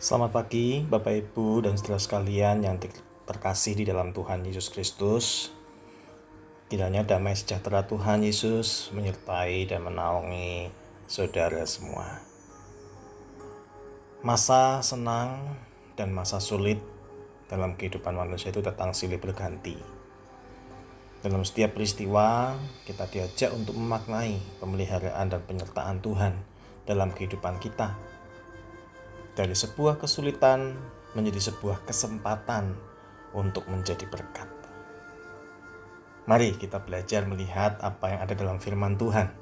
Selamat pagi, Bapak Ibu dan saudara sekalian yang terkasih di dalam Tuhan Yesus Kristus. Kiranya damai sejahtera Tuhan Yesus menyertai dan menaungi saudara semua. Masa senang dan masa sulit dalam kehidupan manusia itu datang silih berganti. Dalam setiap peristiwa, kita diajak untuk memaknai pemeliharaan dan penyertaan Tuhan dalam kehidupan kita dari sebuah kesulitan menjadi sebuah kesempatan untuk menjadi berkat. Mari kita belajar melihat apa yang ada dalam firman Tuhan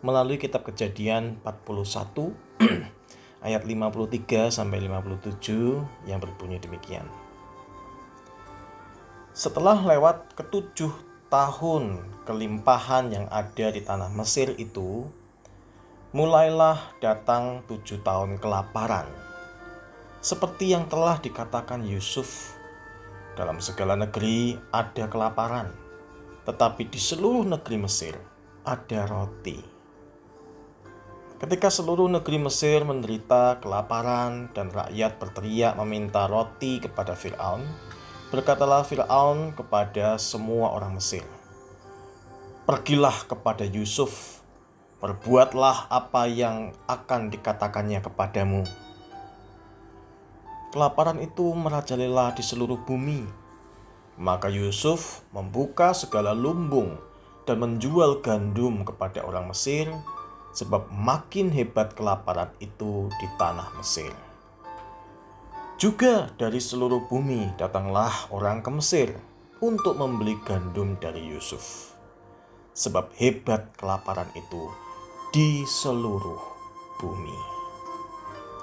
melalui kitab Kejadian 41 ayat 53 sampai 57 yang berbunyi demikian. Setelah lewat ketujuh tahun kelimpahan yang ada di tanah Mesir itu, mulailah datang tujuh tahun kelaparan. Seperti yang telah dikatakan Yusuf, dalam segala negeri ada kelaparan, tetapi di seluruh negeri Mesir ada roti. Ketika seluruh negeri Mesir menderita kelaparan dan rakyat berteriak meminta roti kepada Firaun, berkatalah Firaun kepada semua orang Mesir, "Pergilah kepada Yusuf Perbuatlah apa yang akan dikatakannya kepadamu. Kelaparan itu merajalela di seluruh bumi. Maka Yusuf membuka segala lumbung dan menjual gandum kepada orang Mesir, sebab makin hebat kelaparan itu di tanah Mesir. Juga dari seluruh bumi datanglah orang ke Mesir untuk membeli gandum dari Yusuf, sebab hebat kelaparan itu di seluruh bumi.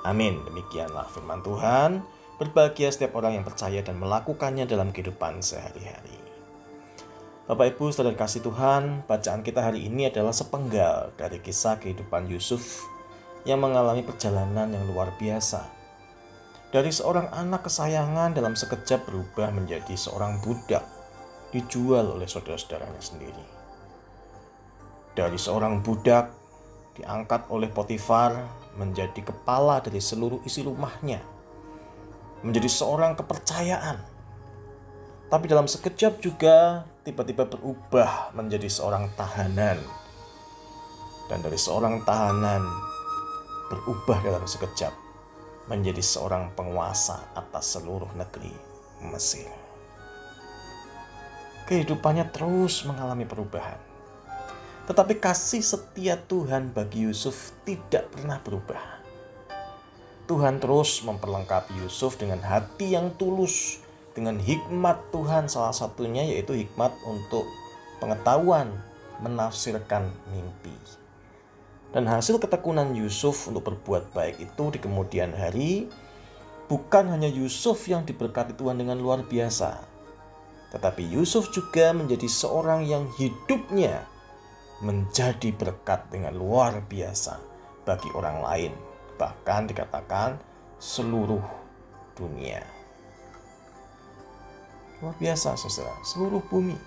Amin. Demikianlah firman Tuhan. Berbahagia setiap orang yang percaya dan melakukannya dalam kehidupan sehari-hari. Bapak Ibu saudara kasih Tuhan, bacaan kita hari ini adalah sepenggal dari kisah kehidupan Yusuf yang mengalami perjalanan yang luar biasa. Dari seorang anak kesayangan dalam sekejap berubah menjadi seorang budak dijual oleh saudara-saudaranya sendiri. Dari seorang budak diangkat oleh Potifar menjadi kepala dari seluruh isi rumahnya, menjadi seorang kepercayaan. Tapi dalam sekejap juga tiba-tiba berubah menjadi seorang tahanan. Dan dari seorang tahanan berubah dalam sekejap menjadi seorang penguasa atas seluruh negeri Mesir. Kehidupannya terus mengalami perubahan tetapi kasih setia Tuhan bagi Yusuf tidak pernah berubah. Tuhan terus memperlengkapi Yusuf dengan hati yang tulus, dengan hikmat Tuhan salah satunya yaitu hikmat untuk pengetahuan menafsirkan mimpi. Dan hasil ketekunan Yusuf untuk berbuat baik itu di kemudian hari bukan hanya Yusuf yang diberkati Tuhan dengan luar biasa, tetapi Yusuf juga menjadi seorang yang hidupnya menjadi berkat dengan luar biasa bagi orang lain, bahkan dikatakan seluruh dunia. Luar biasa, saudara, seluruh bumi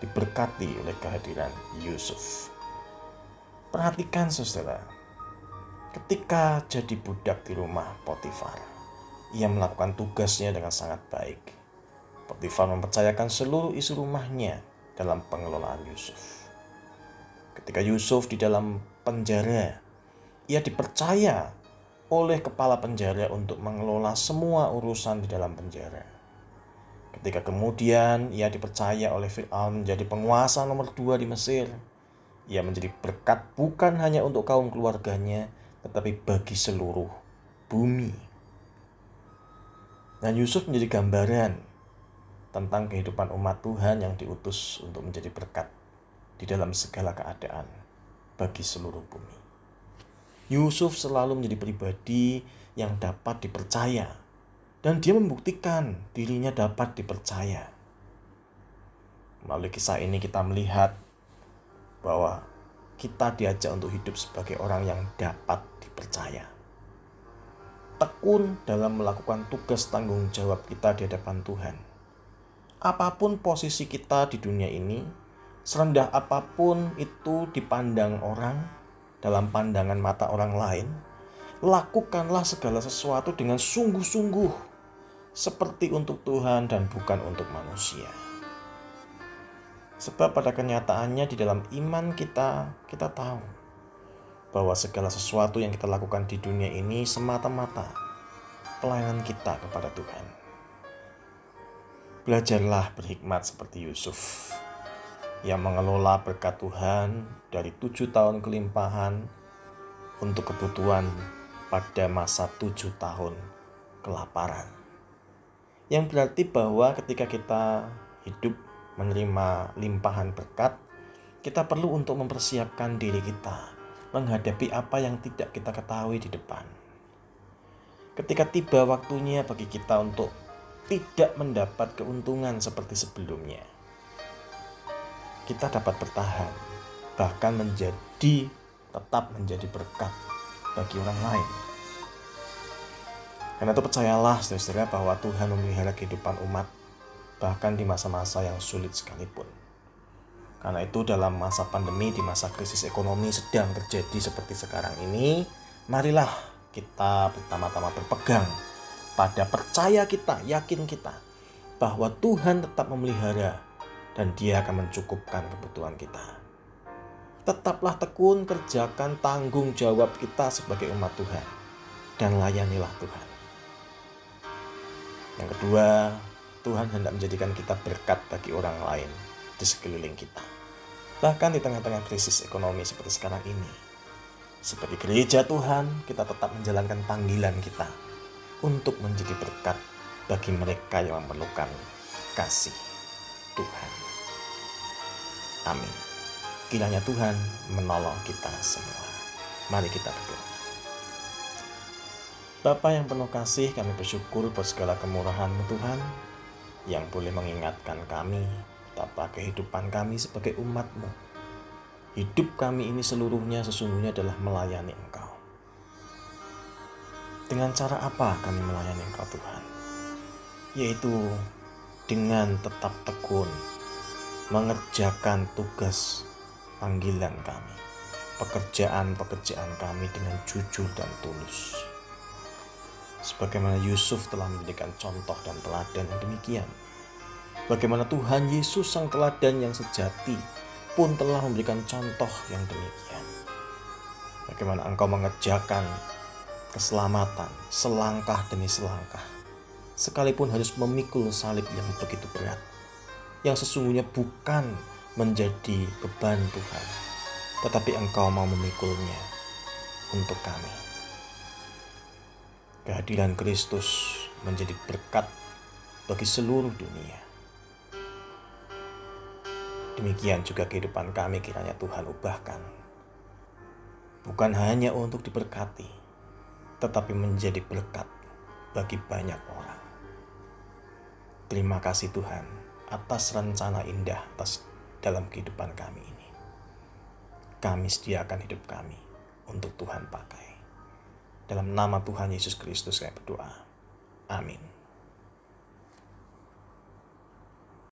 diberkati oleh kehadiran Yusuf. Perhatikan, saudara, ketika jadi budak di rumah Potifar, ia melakukan tugasnya dengan sangat baik. Potifar mempercayakan seluruh isi rumahnya dalam pengelolaan Yusuf. Ketika Yusuf di dalam penjara, ia dipercaya oleh kepala penjara untuk mengelola semua urusan di dalam penjara. Ketika kemudian ia dipercaya oleh Fir'aun menjadi penguasa nomor dua di Mesir, ia menjadi berkat bukan hanya untuk kaum keluarganya, tetapi bagi seluruh bumi. Dan Yusuf menjadi gambaran tentang kehidupan umat Tuhan yang diutus untuk menjadi berkat di dalam segala keadaan bagi seluruh bumi. Yusuf selalu menjadi pribadi yang dapat dipercaya dan dia membuktikan dirinya dapat dipercaya. Melalui kisah ini kita melihat bahwa kita diajak untuk hidup sebagai orang yang dapat dipercaya. Tekun dalam melakukan tugas tanggung jawab kita di hadapan Tuhan. Apa pun posisi kita di dunia ini, serendah apa pun itu dipandang orang dalam pandangan mata orang lain, lakukanlah segala sesuatu dengan sungguh-sungguh, seperti untuk Tuhan dan bukan untuk manusia. Sebab pada kenyataannya di dalam iman kita, kita tahu bahwa segala sesuatu yang kita lakukan di dunia ini semata-mata pelayanan kita kepada Tuhan. Belajarlah berhikmat seperti Yusuf yang mengelola berkat Tuhan dari tujuh tahun kelimpahan untuk kebutuhan pada masa tujuh tahun kelaparan. Yang berarti bahwa ketika kita hidup menerima limpahan berkat, kita perlu untuk mempersiapkan diri kita menghadapi apa yang tidak kita ketahui di depan. Ketika tiba waktunya bagi kita untuk tidak mendapat keuntungan seperti sebelumnya, kita dapat bertahan, bahkan menjadi tetap menjadi berkat bagi orang lain. Karena itu percayalah saudara-saudara bahwa Tuhan memelihara kehidupan umat bahkan di masa-masa yang sulit sekalipun. Karena itu dalam masa pandemi, di masa krisis ekonomi sedang terjadi seperti sekarang ini, marilah kita pertama-tama berpegang pada percaya kita, yakin kita, bahwa Tuhan tetap memelihara dan dia akan mencukupkan kebutuhan kita. Tetaplah tekun kerjakan tanggung jawab kita sebagai umat Tuhan dan layanilah Tuhan. Yang kedua, Tuhan hendak menjadikan kita berkat bagi orang lain di sekeliling kita. Bahkan di tengah-tengah krisis ekonomi seperti sekarang ini. Seperti gereja Tuhan, kita tetap menjalankan panggilan kita untuk menjadi berkat bagi mereka yang memerlukan kasih Tuhan. Amin. Kiranya Tuhan menolong kita semua. Mari kita berdoa. Bapa yang penuh kasih, kami bersyukur buat segala kemurahan-Mu Tuhan yang boleh mengingatkan kami betapa kehidupan kami sebagai umatmu. Hidup kami ini seluruhnya sesungguhnya adalah melayani Engkau. Dengan cara apa kami melayani Engkau Tuhan? Yaitu dengan tetap tekun mengerjakan tugas panggilan kami, pekerjaan-pekerjaan kami dengan jujur dan tulus sebagaimana Yusuf telah memberikan contoh dan teladan yang demikian. Bagaimana Tuhan Yesus sang teladan yang sejati pun telah memberikan contoh yang demikian. Bagaimana engkau mengerjakan keselamatan selangkah demi selangkah, sekalipun harus memikul salib yang begitu berat, yang sesungguhnya bukan menjadi beban Tuhan, tetapi engkau mau memikulnya untuk kami kehadiran Kristus menjadi berkat bagi seluruh dunia. Demikian juga kehidupan kami kiranya Tuhan ubahkan. Bukan hanya untuk diberkati, tetapi menjadi berkat bagi banyak orang. Terima kasih Tuhan atas rencana indah atas dalam kehidupan kami ini. Kami sediakan hidup kami untuk Tuhan pakai. Dalam nama Tuhan Yesus Kristus saya berdoa. Amin.